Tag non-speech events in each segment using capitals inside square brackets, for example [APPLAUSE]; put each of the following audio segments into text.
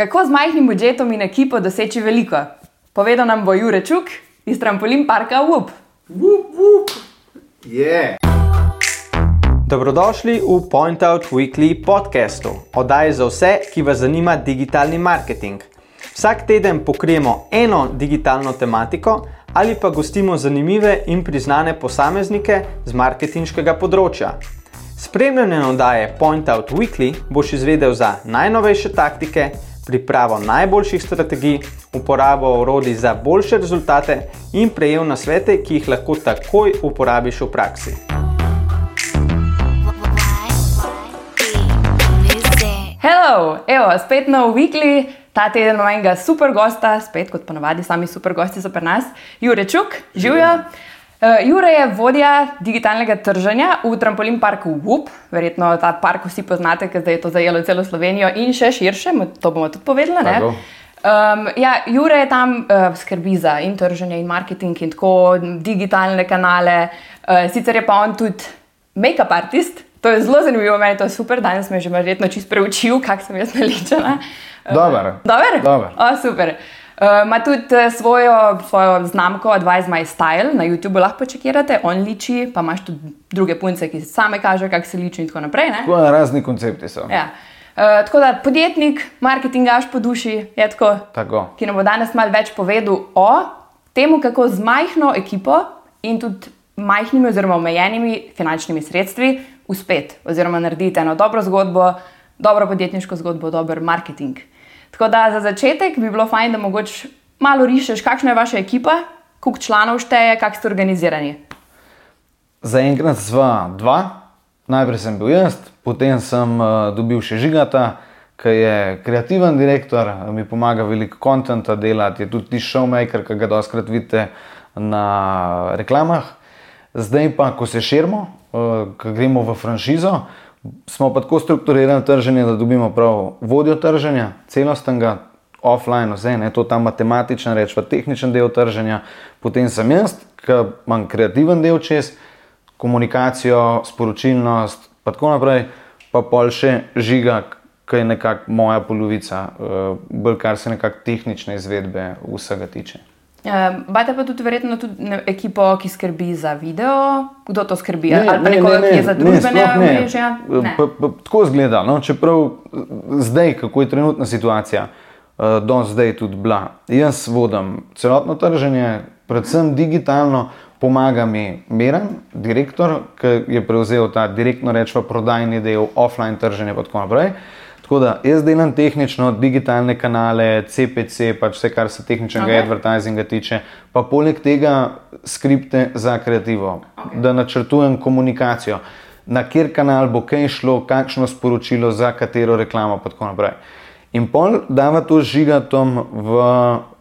Kako z majhnim budžetom in ekipo doseči veliko? Povedal nam bo Jure Čuk iz Trampolin Parka Wup. Vup, vup. Je. Dobrodošli v Point Out Weekly podkastu, oddaji za vse, ki vas zanima digitalni marketing. Vsak teden pokrijemo eno digitalno tematiko ali pa gostimo zanimive in priznane posameznike z marketinškega področja. Spremljanje oddaje Point Out Weekly boš izvedel za najnovejše taktike, pripravo najboljših strategij, uporabo orodij za boljše rezultate in prejel nasvete, ki jih lahko takoj uporabiš v praksi. Hello, evo, spet na Weekly. Ta teden imamo enega super gosta, spet kot ponavadi, sami super gosti so pri nas, Jure Čuk, živijo. Uh, Jure je vodja digitalnega trženja v trampolin parku WUP, verjetno ta park vsi poznate, ker zdaj je to zajelo celo Slovenijo in še širše, to bomo tudi povedali. ne? Um, ja, Jure je tam uh, skrbi za in trženje in marketing in tako digitalne kanale, uh, sicer je pa on tudi make-up artist. To je zelo zanimivo, meni to je super, danes me je že verjetno čist preučil, kak sem jaz [LAUGHS] naličena. Uh, Dober. Dober? Dober. O, super. Uh, Ima tudi eh, svojo, svojo znamko Advice My Style, na YouTubu lahko čekirate, on liči, pa imaš tudi druge punce, ki same kažejo, kako se liči in tako naprej. ne? Tako razni koncepti so. Ja. Uh, tako da podjetnik, marketingaš po duši, je tako, Tako. ki nam bo danes malo več povedal o tem, kako z majhno ekipo in tudi majhnimi oziroma omejenimi finančnimi sredstvi uspeti oziroma narediti eno dobro zgodbo, dobro podjetniško zgodbo, dober marketing. Tako da za začetek bi bilo fajn, da mogoče malo rišeš, kakšna je vaša ekipa, koliko članov šteje, kako ste organizirani. Zaenkrat sva dva, najprej sem bil jaz, potem sem uh, dobil še žigata, ki je kreativen direktor, mi pomaga veliko konta delati, je tudi ti showmaker, ki ga doskrat vidite na reklamah. Zdaj pa, ko se širimo, uh, ko gremo v franšizo, smo pa tako strukturirali trženje, da dobimo prav vodjo trženja, celostnega, offline, vse ne, to ta matematičen reč, pa tehničen del trženja, potem sem jaz, ki imam kreativen del čez, komunikacijo, sporočilnost, pa tako naprej, pa pol še žiga, ki je nekako moja polovica, eh, bolj kar se nekako tehnične izvedbe vsega tiče. Uh, Bate pa tudi verjetno tudi ne, ekipo, ki skrbi za video, kdo to skrbi, ali pa ne, nekoga, ne, ki je za ne, družbene ne. omrežja. Ne. Pa Tako zgleda, no? čeprav eh, zdaj, kako je trenutna situacija, eh, do zdaj tudi bila. Jaz vodim celotno trženje, predvsem digitalno, pomaga mi Miran, direktor, ki je prevzel ta direktno rečemo prodajni del, offline trženje in tako naprej. Tako da jaz delam tehnično, digitalne kanale, CPC, pač vse, kar se tehničnega okay. advertisinga tiče, pa poleg tega skripte za kreativo, okay. da načrtujem komunikacijo, na kjer kanal bo kaj šlo, kakšno sporočilo za katero reklamo, in tako naprej. In pol dava to žigatom v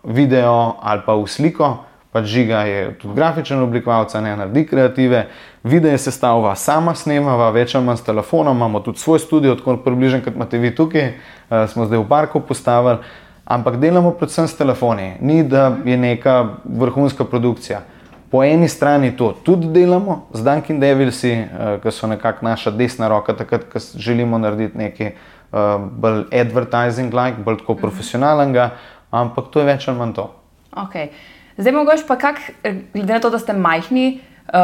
video ali pa v sliko. Pač žiga je tudi grafičen oblikovalec, ne naredi kreative, video je sestavlja, sama snemava, več ali manj s telefonom, imamo tudi svoj studio, tako približen kot imate vi tukaj, uh, smo zdaj v parku postavili, ampak delamo predvsem s telefoni, ni da je neka vrhunska produkcija. Po eni strani to tudi delamo z Dunkin' Devilsi, uh, ki so nekako naša desna roka, takrat, ko želimo narediti nekaj uh, bolj advertising-like, bolj tako profesionalnega, ampak to je več ali manj to. Okay. Zdaj, mogoče pa kak, glede na to, da ste majhni, uh,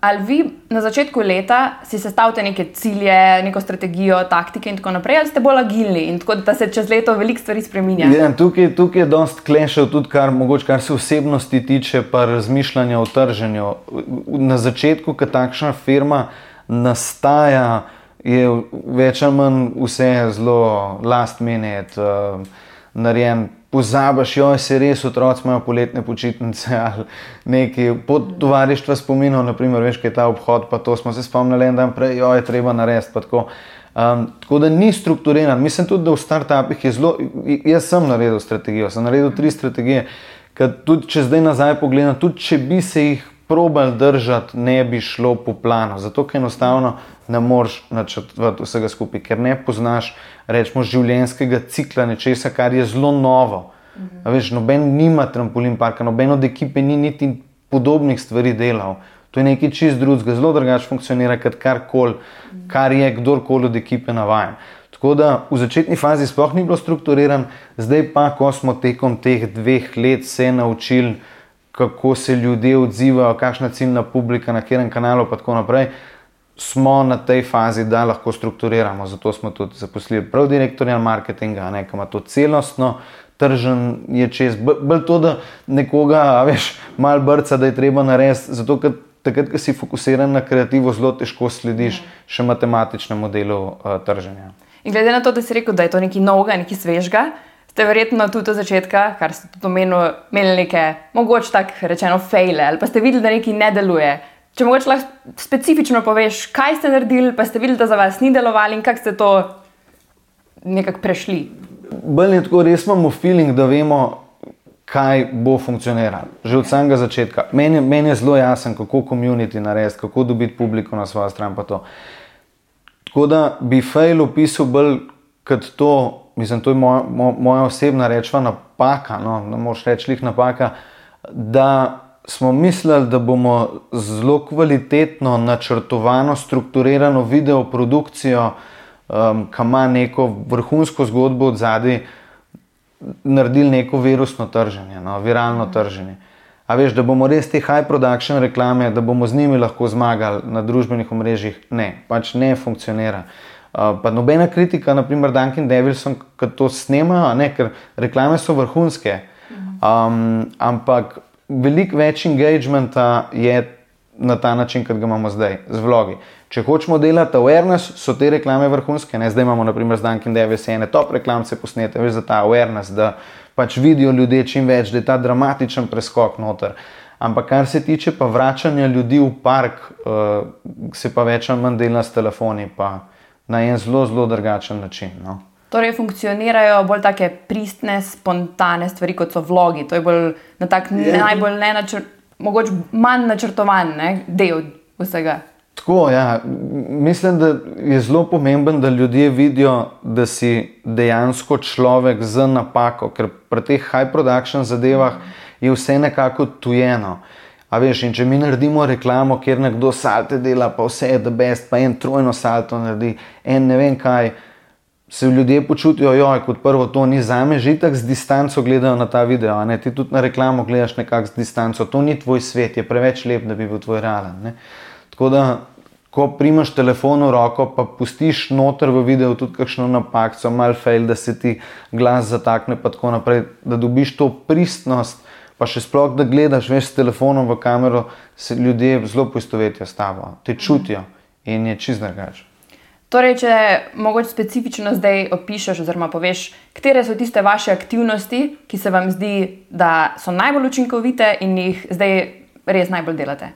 ali vi na začetku leta si sestavite neke cilje, neko strategijo, taktike in tako naprej, ali ste bolj agilni in tako da se čez leto veliko stvari spremenja. Ja, tukaj, tukaj je dost klešev, tudi kar, mogoče, kar se osebnosti tiče, pa razmišljanja o trženju. Na začetku, ko takšna firma nastaja, je več ali manj vse zelo last minute, uh, narejen. Pozabiš, jo se res otroci imajo poletne počitnice [LAUGHS] ali nekaj. Pod tovarištva spominov, naprimer, veš, kaj je ta obhod, pa to smo se spomnili en dan prej, jo je treba narediti. Tako. Um, tako da ni strukturiran. Mislim tudi, da v startupih je zelo. Jaz sem naredil strategijo, sem naredil tri strategije, ki tudi če zdaj nazaj pogledam, tudi če bi se jih probal držati, ne bi šlo po planu. Zato, ker enostavno ne moreš načrtovati vsega skupaj, ker ne poznaš rečemo, življenjskega cikla nečesa, kar je zelo novo. Mhm. Veš, noben nima trampolin parka, noben od ekipe ni niti podobnih stvari delal. To je nekaj čist drugega, zelo drugače funkcionira kot karkoli, kar je kdorkoli od ekipe navajen. Tako da v začetni fazi sploh ni bilo strukturiran, zdaj pa, ko smo tekom teh dveh let se naučili, kako se ljudje odzivajo, kakšna ciljna publika, na katerem kanalu, in tako naprej, smo na tej fazi, da lahko strukturiramo. Zato smo tudi zaposlili prav direktorja marketinga, ne, ki ima to celostno. Tržen je čez, bolj to, da nekoga, veš, malo brca, da je treba narediti, zato ker takrat, ko si fokusiran na kreativno, zelo težko slediš še matematičnemu delu uh, trženja. In glede na to, da si rekel, da je to nekaj novega, nekaj svežega, ste verjetno tudi od začetka, kar ste tudi omenili, imeli neke, mogoče tako rečeno, fejle ali pa ste videli, da nekaj ne deluje. Če mogoče lahko specifično poveš, kaj ste naredili, pa ste videli, da za vas ni delovalo in kako ste to nekako prešli. Bolj je tako, res imamo feeling, da vemo, kaj bo funkcioniralo. Že od samega začetka. Meni, meni je zelo jasno, kako komuniti narediti, kako dobiti publiko na svojo stran. Tako da bi fail opisal bolj kot to, mislim, to je moja, moja osebna rečva napaka, no, ne moš reči jih napaka, da smo mislili, da bomo zelo kvalitetno, načrtovano, strukturirano video produkcijo, um, ki ima neko vrhunsko zgodbo od zadaj, naredili neko virusno trženje, no, viralno trženje. A veš, da bomo res te high production reklame, da bomo z njimi lahko zmagali na družbenih omrežjih, ne, pač ne funkcionira. Uh, pa nobena kritika, naprimer Duncan Devilson, ki to snemajo, ker reklame so vrhunske, um, ampak veliko več engagementa je na ta način, kot ga imamo zdaj, z vlogi. Če hočemo delati awareness, so te reklame vrhunske. Ne? Zdaj imamo, naprimer, z Dunkin' Davis ene top reklamce posnete, veš za ta awareness, da pač vidijo ljudje čim več, da je ta dramatičen preskok noter. Ampak kar se tiče pa vračanja ljudi v park, uh, se pa več ali manj dela s telefoni, pa na en zelo, zelo drugačen način. No? Torej, funkcionirajo bolj tako pristne, spontane stvari, kot so vlogi. To je bolj na tak ja. najbolj ne načrt, mogoče manj načrtovan ne, del vsega. Tako, ja. Mislim, da je zelo pomemben, da ljudje vidijo, da si dejansko človek z napako, ker pri teh high production zadevah je vse nekako tujeno. A veš, in če mi naredimo reklamo, kjer nekdo salte dela, pa vse je the best, pa en trojno salto naredi, en ne vem kaj se ljudje počutijo, je kot prvo to ni za me, že tako z distanco gledajo na ta video. Ne? Ti tudi na reklamo gledaš nekako z distanco, to ni tvoj svet, je preveč lep, da bi bil tvoj realen. Ne? Tako da, ko primaš telefon v roko, pa pustiš noter v videu tudi kakšno napako, malo fail, da se ti glas zatakne, pa tako naprej, da dobiš to pristnost. Pa še sploh, da gledaš veš, s telefonom v kamero, se ljudje zelo poistovetijo s tabo, te čutijo in je čist drugače. Torej, če mogoče specifično zdaj opišem, oziroma poveš, katere so tiste vaše aktivnosti, ki se vam zdi, da so najbolj učinkovite in jih zdaj res najbolj delate.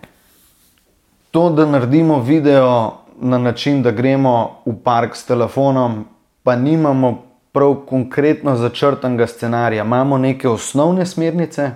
To, da naredimo video na način, da gremo v park s telefonom, pa nimamo prav konkretno začrtanega scenarija. Imamo neke osnovne smernice,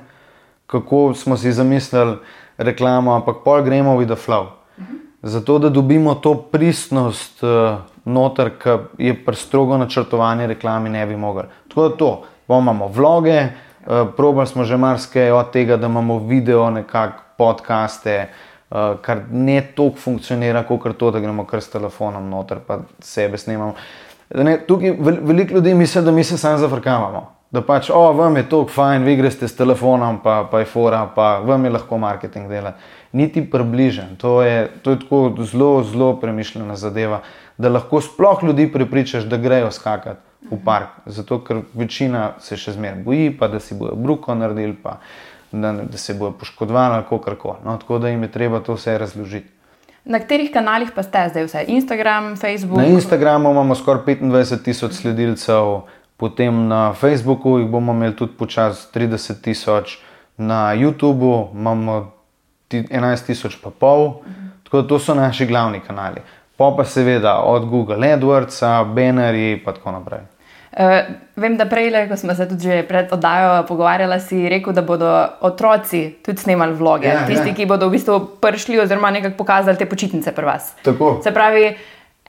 kako smo si zamislili reklamo, ampak pol gremo v the flow. Mhm zato da dobimo to pristnost uh, noter, ki je prestrogo načrtovanje reklami ne bi mogli. Tako da to, imamo vloge, uh, probali smo že marsikaj od tega, da imamo video, nekakšne podcaste, uh, kar ne toliko funkcionira, kot to, da gremo kar s telefonom noter, pa sebe snemamo. Ne, tukaj veliko ljudi misli, da mi se sami zafrkavamo. Da pač, o, vam je to fajn, vi greste s telefonom, pa, pa je fora, pa vam je lahko marketing delati niti približen. To je, to je tako zelo, zelo premišljena zadeva, da lahko sploh ljudi prepričaš, da grejo skakati v park. Zato, ker večina se še zmeraj boji, pa da si bojo bruko naredili, pa da, da se bojo poškodovali ali kako koli. No, tako da jim je treba to vse razložiti. Na katerih kanalih pa ste zdaj vse? Instagram, Facebook? Na Instagramu imamo skoraj 25 tisoč sledilcev, potem na Facebooku jih bomo imeli tudi počasi 30 tisoč, na YouTubu imamo 11 tisoč pa pol. Mhm. Tako da to so naši glavni kanali. Pa pa seveda od Google AdWords, Bannerji in tako naprej. Uh, vem, da prej, ko smo se tudi pred oddajo pogovarjali, si rekel, da bodo otroci tudi snemali vloge. Ja, Tisti, ja. ki bodo v bistvu prišli oziroma nekako pokazali te počitnice pri vas. Tako. Se pravi,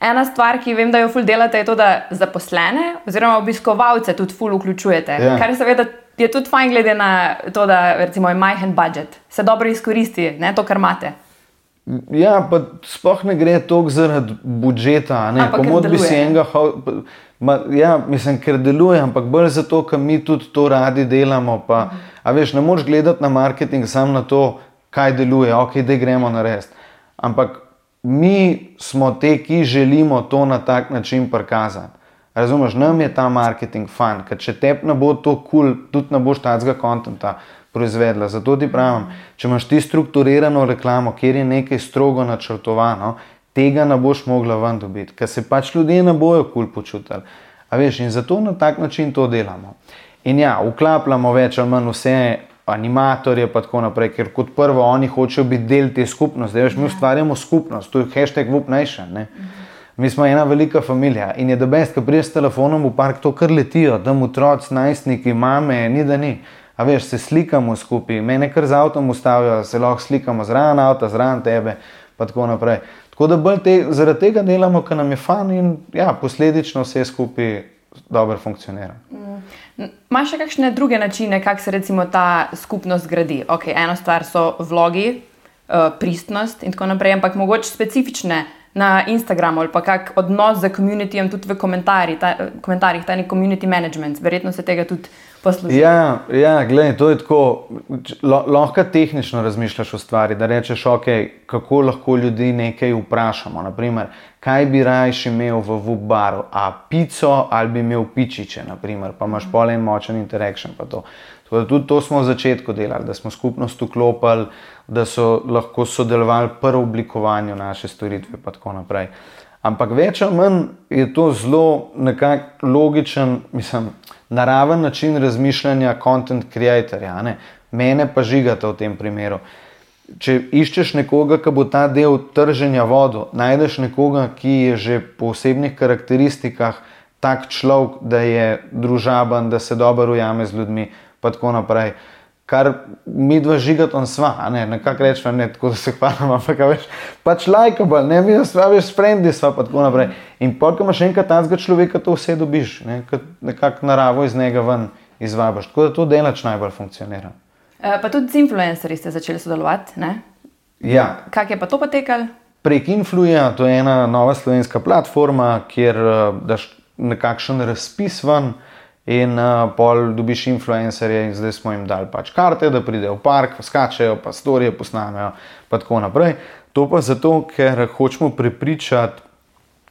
ena stvar, ki vem, da jo ful delate, je to, da zaposlene oziroma obiskovalce tudi ful vključujete. Ja. Kar seveda je tudi fajn, glede na to, da recimo, je majhen budžet, se dobro izkoristi ne, to, kar imate. Ja, pa sploh ne gre toliko zaradi budžeta. Komod bi si enega, Ma, ja, mislim, ker deluje, ampak bolj zato, ker mi tudi to radi delamo. Pa, a veš, ne moreš gledati na marketing samo na to, kaj deluje, ok, da gremo narediti. Ampak mi smo te, ki želimo to na tak način prikazati. Razumeš, nam je ta marketing fan, ker če te ne bo to kul, cool, tudi ne boš tacga konta proizvedla. Zato ti pravim, če imaš ti strukturirano reklamo, kjer je nekaj strogo načrtovano, tega ne boš mogla ven dobiti, ker se pač ljudje ne bojo kul cool počutili. A veš, in zato na tak način to delamo. In ja, uklapljamo več ali manj vse animatorje, pa tako naprej, ker kot prvo oni hočejo biti del te skupnosti. Veš, mi ustvarjamo skupnost, to je hashtag VUPNation. Mi smo ena velika družina in je dobest, ko priješ s telefonom v park, to kar letijo, tam otroci, najstniki, mame, ni da ni. A veš, se slikamo skupaj, mene kar z avtom ustavijo, se lahko slikamo zraven avta, zraven tebe, pa tako naprej. Tako da te, zaradi tega delamo, ker nam je fan in ja, posledično vse skupaj dobro funkcionira. Imaš mm. še kakšne druge načine, kako se recimo ta skupnost gradi? Okay, eno stvar so vlogi, uh, pristnost in tako naprej, ampak mogoče specifične na Instagramu ali pa kak odnos z komunitijem, tudi v komentarjih, ta, komentarjih, ta nek community management, verjetno se tega tudi posluša. Ja, ja gledaj, to je tako, lahko tehnično razmišljaš o stvari, da rečeš, ok, kako lahko ljudi nekaj vprašamo. Naprimer, kaj bi rajši imel v Vubaru, a pico ali bi imel pičiče, naprimer, pa imaš pol en močen interakcion. Tudi to smo v začetku delali, da smo skupnost vklopili, da so lahko sodelovali pri oblikovanju naše storitve. Ampak več ali manj je to zelo logičen, mislim, naraven način razmišljanja content creatorja. Ne? Mene pa žigate v tem primeru. Če iščeš nekoga, ki bo ta del trženja vodo, najdeš nekoga, ki je že po osebnih karakteristikah tak človek, da je družaben, da se dobro ujame z ljudmi, pa tako naprej. Kar mi dva žigata sva, ne, nekako rečemo, ne tako da se hvalimo, ampak veš, pač lajkable, ne, mi sva, veš, sprendi sva, pa tako naprej. In polk imaš enkrat tazga človeka, to vse dobiš, ne, nekako naravo iz njega ven izvabaš. Tako da to delač najbolj funkcionira. E, pa tudi z influencerji ste začeli sodelovati, ne? Ja. Kak je pa to potekalo? Prek Influja, to je ena nova slovenska platforma, kjer daš nekakšen razpis ven, In uh, pol dobiš influencerje, in zdaj smo jim dali pač karte, da pridejo v park, skačejo, pa storije posnamejo, pa tako naprej. To pa zato, ker hočemo prepričati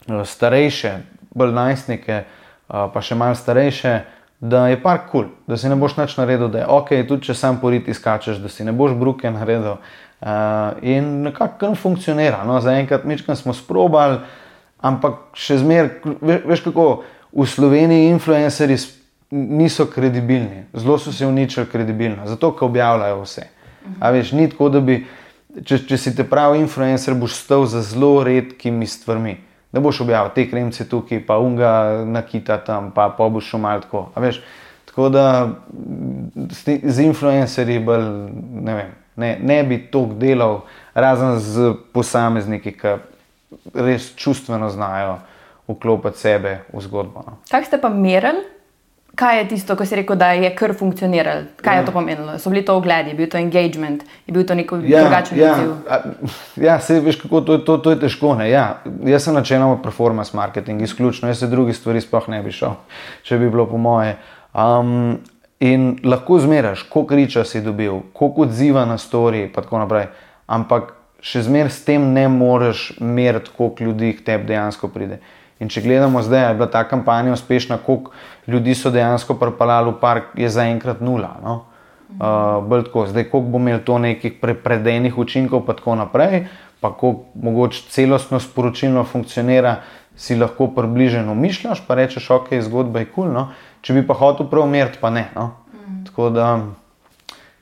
uh, starejše, bolj najstnike, uh, pa še malo starejše, da je park kul, cool, da si ne boš nič naredil, da je ok, tudi če sam poriti skačeš, da si ne boš bruke naredil. Uh, in nekako funkcionira. No, Zaenkrat mičkam smo sprobali, ampak še zmeraj, veš kako, v Sloveniji influencerji niso kredibilni, zelo so se uničili kredibilno, zato ker objavljajo vse. A veš, ni tako, da bi, če, če si te pravi influencer, boš stal za zelo redkimi stvarmi. Ne boš objavil te kremce tukaj, pa unga nakita tam, pa, pa boš šel malo tako. Veš, tako da z influencerji bolj, ne, vem, ne, ne bi toliko delal, razen z posamezniki, ki res čustveno znajo vklopiti sebe v zgodbo. No. Kaj ste pa merili? Kaj je tisto, ko si rekel, da je kar funkcioniralo? Kaj je to pomenilo? So bili to ogledi, bil to engagement, je bil to neko ja, drugačen ja, odziv? Ja, se veš, kako to, to, to je težko. Ja, jaz sem načeloma performance marketing, izključno, jaz se drugih stvari sploh ne bi šel, če bi bilo po moje. Um, in lahko zmeraš, koliko riča si dobil, koliko odziva na story, in tako naprej. Ampak še zmeraj s tem ne moreš meriti, koliko ljudi k tebi dejansko pride. In če gledamo zdaj, je bila ta kampanja uspešna, koliko ljudi so dejansko pripeljali v park, je zaenkrat nula. No? Uh, tako, zdaj, koliko bo imel to nekih prepredenih učinkov, pa tako naprej, pa kako mogoče celostno sporočilo funkcionira, si lahko približeno mišljaš, pa rečeš, ok, zgodba je kul, cool, no? če bi pa hotel prav umiriti, pa ne. No? Mm. Tako da.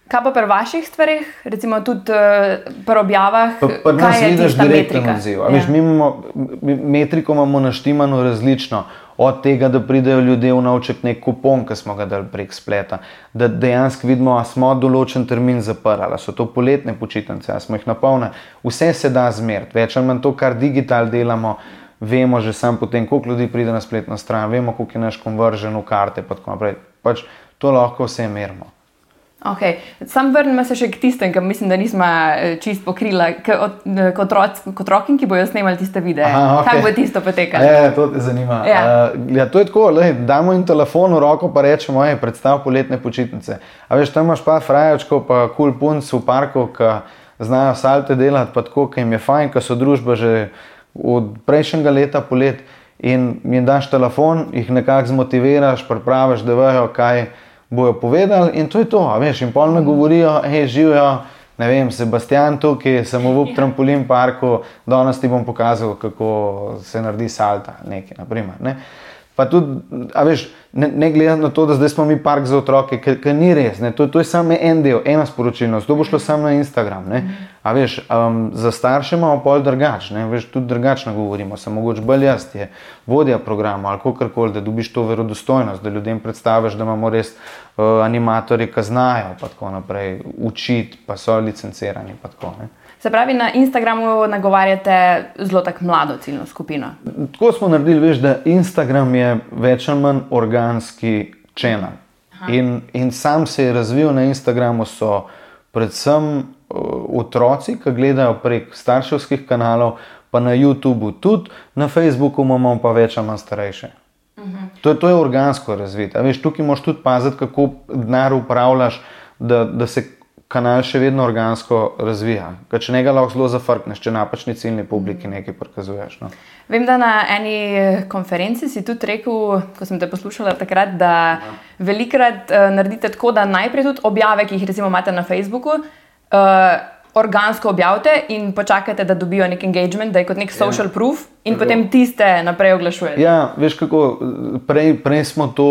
Kaj pa pri vaših stvarih, recimo tudi uh, pri objavah? Nas vidiš direktno odziv. Ja. Mi imamo metriko imamo naštimano različno. Od tega, da pridejo ljudje v nauček nek kupon, ki smo ga dali prek spleta, da dejansko vidimo, da smo določen termin zaprli, ali so to poletne počitnice, ali smo jih napolnili. Vse se da zmeriti, več ali manj to, kar digital delamo, vemo že sam potem, koliko ljudi pride na spletno stran, vemo, koliko je naš konveržen v karte. Pa pač to lahko vse merimo. Okay. Sam vrnemo se še k tistem, ki mislim, da nismo eh, čist pokrila, kot otroci, ki bojo snemali tiste videe. Aha, okay. Kaj bo tisto potekalo? Ja, to te zanima. Ja. Uh, ja, to je tako, da damo jim telefon v roko, pa rečemo, hej, predstav poletne počitnice. A veš, tam imaš pa frajočko, pa kul cool punc v parku, ki znajo salte delati, pa tako, ki jim je fajn, ki so družba že od prejšnjega leta polet in jim daš telefon, jih nekako zmotiviraš, pripraviš, da vejo, kaj je bojo povedali in to je to. Veš, in polno govorijo, hej, živijo. Ne vem, Sebastian tukaj, sem v ja. trampolin parku, danes ti bom pokazal, kako se naredi salta. Nekaj, naprimer, ne? Pa tudi, veš, ne, ne glede na to, da zdaj smo mi park za otroke, ker ni res. To, to je samo en del, ena sporočilnost, to bo šlo samo na Instagram. Ne? A veš, um, za starše imamo pol drugačne, veš, tudi drugačno govorimo, samo mogoče bolj jaz je vodja programa ali kako koli, da dobiš to verodostojnost, da ljudem predstaviš, da imamo res uh, animatorje, ki znajo pa tako naprej učiti, pa so licencirani. Pa tako, Se pravi, na Instagramu nagovarjate zelo tako mlado ciljno skupino. Tako smo naredili, veš, da Instagram je več ali manj organski čena. In, in sam se je razvil na Instagramu, so predvsem uh, otroci, ki gledajo prek starševskih kanalov, pa na YouTubu tudi, na Facebooku imamo pa več ali manj starejše. -huh. to, to je organsko razvito. Tukaj moš tudi paziti, kako denar upravljaš, da, da se kanal še vedno organsko razvija. Ker če nekaj lahko zelo zafrkneš, če napačni ciljni publiki nekaj prikazuješ. No. Vem, da na eni eh, konferenci si tudi rekel, ko sem te poslušala takrat, da ja. velikrat uh, naredite tako, da najprej tudi objave, ki jih recimo imate na Facebooku. Uh, organsko objavite in počakate, da dobijo nek engagement, da je kot nek ja. social ja. proof, in tako. potem tiste naprej oglašujete. Ja, veš kako, prej, prej smo to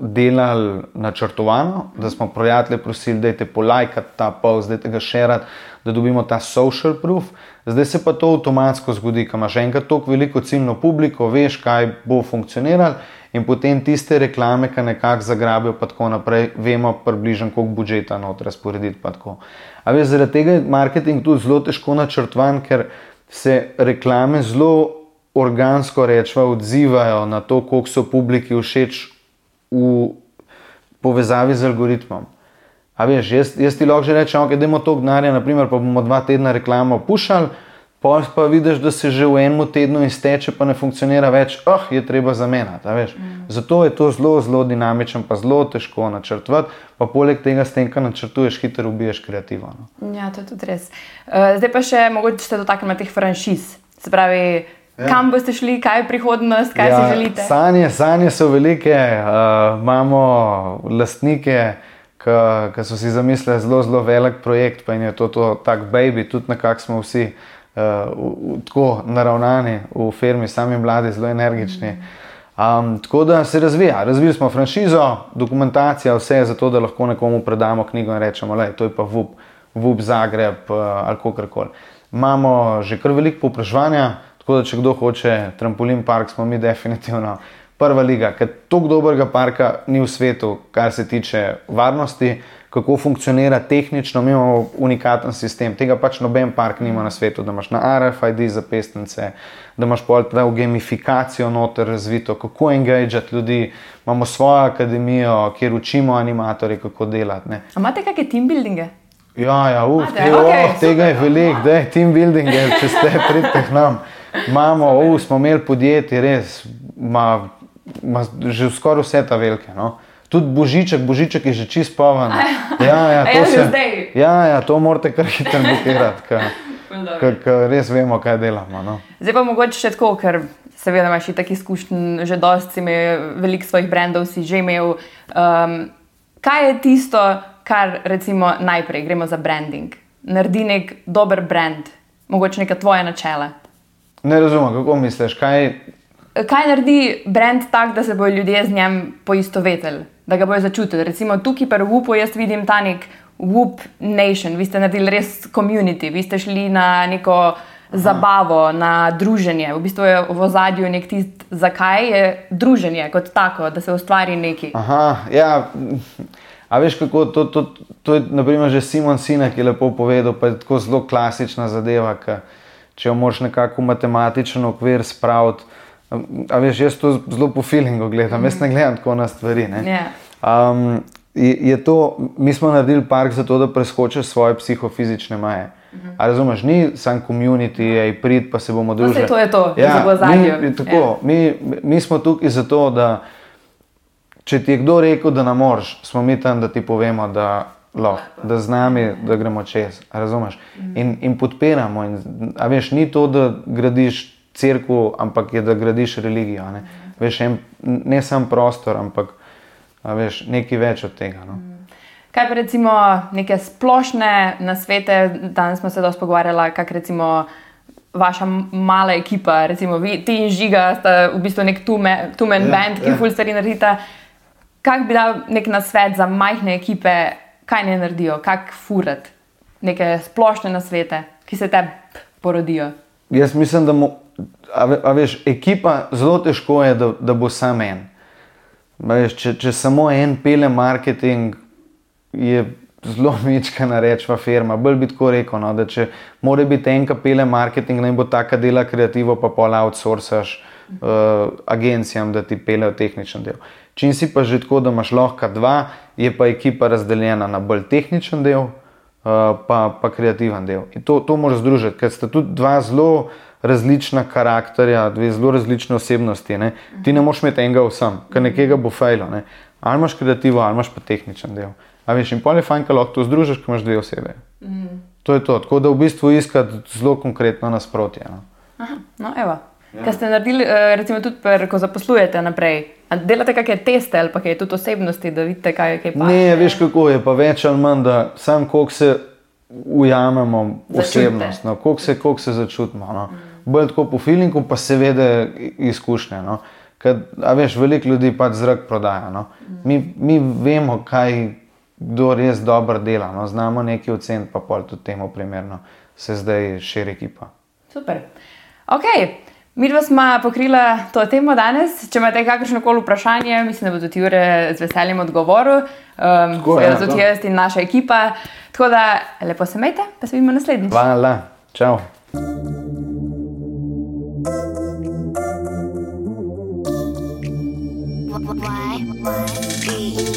delali načrtovano, da smo prijatelje prosili, da je polajkati ta post, da je ga širiti, da dobimo ta social proof. Zdaj se pa to avtomatsko zgodi, ko imaš enkrat toliko veliko ciljno publiko, veš, kaj bo funkcioniralo. In potem tiste reklame, ki nekako zagrabijo, pa tako naprej, vemo približno, koliko budžeta noter razporediti. A veš, zaradi tega je marketing tudi zelo težko načrtovan, ker se reklame zelo organsko rečva, odzivajo na to, koliko so publiki všeč v povezavi z algoritmom. A veš, jaz, jaz ti lahko že rečem, okay, da imamo to gnare, naprimer, pa bomo dva tedna reklamo pušali. Pa pa vidiš, da se že v enem tednu izteče, pa ne funkcionira več, oh, je treba zamenjati. Mm. Zato je to zelo, zelo dinamičen, pa zelo težko načrtovati. Pa poleg tega, s tem, kar načrtuješ, hitro ubiješ kreativno. Ja, to je tudi res. Uh, zdaj pa še mogoče se dotaknemo teh franšiz. Se pravi, ja. kam boste šli, kaj je prihodnost, kaj ja, si želite? Sanje, sanje so velike, uh, imamo lastnike. Ki so si zamislili zelo, zelo velik projekt, pa je to, to tak baby, tudi nekako smo vsi uh, uh, tako naravnani v firmi, sami mladi, zelo energični. Um, tako da se razvija. Razvili smo franšizo, dokumentacija, vse je zato, da lahko nekomu predamo knjigo in rečemo, da je to pa VUP, VUP Zagreb uh, ali kako koli. Imamo že kar veliko popraševanja, tako da če kdo hoče trampolin park, smo mi definitivno prva liga, ker tako dobrega parka ni v svetu, kar se tiče varnosti kako funkcionira tehnično, mi imamo unikaten sistem. Tega pač noben park nima na svetu, da imaš na RFID za pestnice, da imaš pol ta v gamifikacijo noter razvito, kako engageati ljudi. Imamo svojo akademijo, kjer učimo animatorje, kako delati. Ne. Imate kakšne team buildinge? Ja, ja uf, te, okay, oh, tega je veliko, da je team building, če ste pridete k nam. Imamo, uf, smo imeli podjetje, res, ma, ma, že skoraj vse ta velike. No. Tudi božiček, božiček je že čist povan. Ja, ja, to, se, ja, ja, to morate kar hitro blokirati, ker res vemo, kaj delamo. No. Zdaj pa mogoče še tako, ker seveda imaš tako izkušen, že dosti si imel, veliko svojih brendov si že imel. Um, kaj je tisto, kar recimo najprej gremo za branding? Naredi nek dober brand, mogoče neka tvoja načela. Ne razumem, kako misliš, kaj. Kaj naredi brand tak, da se bodo ljudje z njim poistovetili? da ga bojo začutili. Recimo tukaj pri WUP-u jaz vidim ta nek WUP Nation, vi ste naredili res community, vi ste šli na neko zabavo, Aha. na druženje. V bistvu je v ozadju nek tist, zakaj je druženje kot tako, da se ustvari neki. Aha, ja. A veš, kako to, to, to je, naprimer, že Simon Sinek je lepo povedal, pa je tako zelo klasična zadeva, ki če jo moš nekako v matematičen okvir spraviti. A veš, jaz to zelo po feelingu gledam, jaz ne gledam tako na stvari. Yeah. Um, je, je to, mi smo naredili park zato, da preskočiš svoje psihofizične meje. A razumeš, ni sam komunity, je prid, pa se bomo No, družili. to je to, ja, mi, tako, mi, mi smo tukaj zato, da če ti je kdo rekel, da ne moreš, smo mi tam, da ti povemo, da lahko, da z nami, da gremo čez. Razumeš? In, in podpiramo. In, a veš, ni to, da gradiš crkvu, ampak je, da gradiš religijo. Ne, veš, en, ne samo prostor, ampak veš, nekaj več od tega. No. Kaj pa recimo neke splošne nasvete, danes smo se dosti pogovarjali, kak recimo vaša mala ekipa, recimo vi, ti in Žiga, sta v bistvu nek two-man two Ja, band, ki ja. ful stvari naredita. Kak bi dal nek nasvet za majhne ekipe, kaj ne naredijo, kak furat, neke splošne nasvete, ki se te porodijo. Jaz mislim, da mu, a, a veš, ekipa zelo težko je, da, da bo sam en. Veš, če, če samo en pele marketing, je zelo [LAUGHS] mečkana rečva firma. Bolj bi tako rekel, no, da če mora biti en, ki pele marketing, naj bo taka dela kreativo, pa pol outsourcaš uh, agencijam, da ti pelejo tehničen del. Če si pa že tako, da imaš lahko dva, je pa ekipa razdeljena na bolj tehničen del, uh, pa, pa kreativen del. In to, to moraš združiti, ker sta tudi dva zelo različna karakterja, dve zelo različne osebnosti. Ne? Ti ne moš imeti enega vsem, ker nekega bo fejlo. Ne? Ali imaš kreativo, ali imaš pa tehničen del. A veš, in pol je fajn, ko lahko to združiš, ko imaš dve osebe. Mm. To je to, tako da v bistvu iskati zelo konkretno nasprotje. No? Aha, no, evo. Ja. Kaj ste naredili, eh, recimo tudi, per, ko zaposlujete naprej? A delate kakšne teste ali pa kaj tudi osebnosti, da vidite, kaj je kaj pa? Ne, veš kako je, pa več ali manj, da sam koliko se ujamemo v Začutite. osebnost, no, koliko se, koliko se začutimo. No. Bolj tako po feelingu, pa seveda izkušnje. No. Ker, a veš, veliko ljudi pač zrak prodaja. No. Mi, mi vemo, kaj kdo res dobro dela, no. znamo nekaj oceniti, pa pol tudi temu primerno se zdaj širi ekipa. Super. Ok, mi dva smo pokrila to temo danes. Če imate kakršno koli vprašanje, mislim, da bo tudi Jure z veseljem odgovoril. Um, Tako je, ja, tudi jaz in naša ekipa. Tako da lepo se imejte, pa se vidimo naslednjič. Hvala, čau. Why? Why? Music.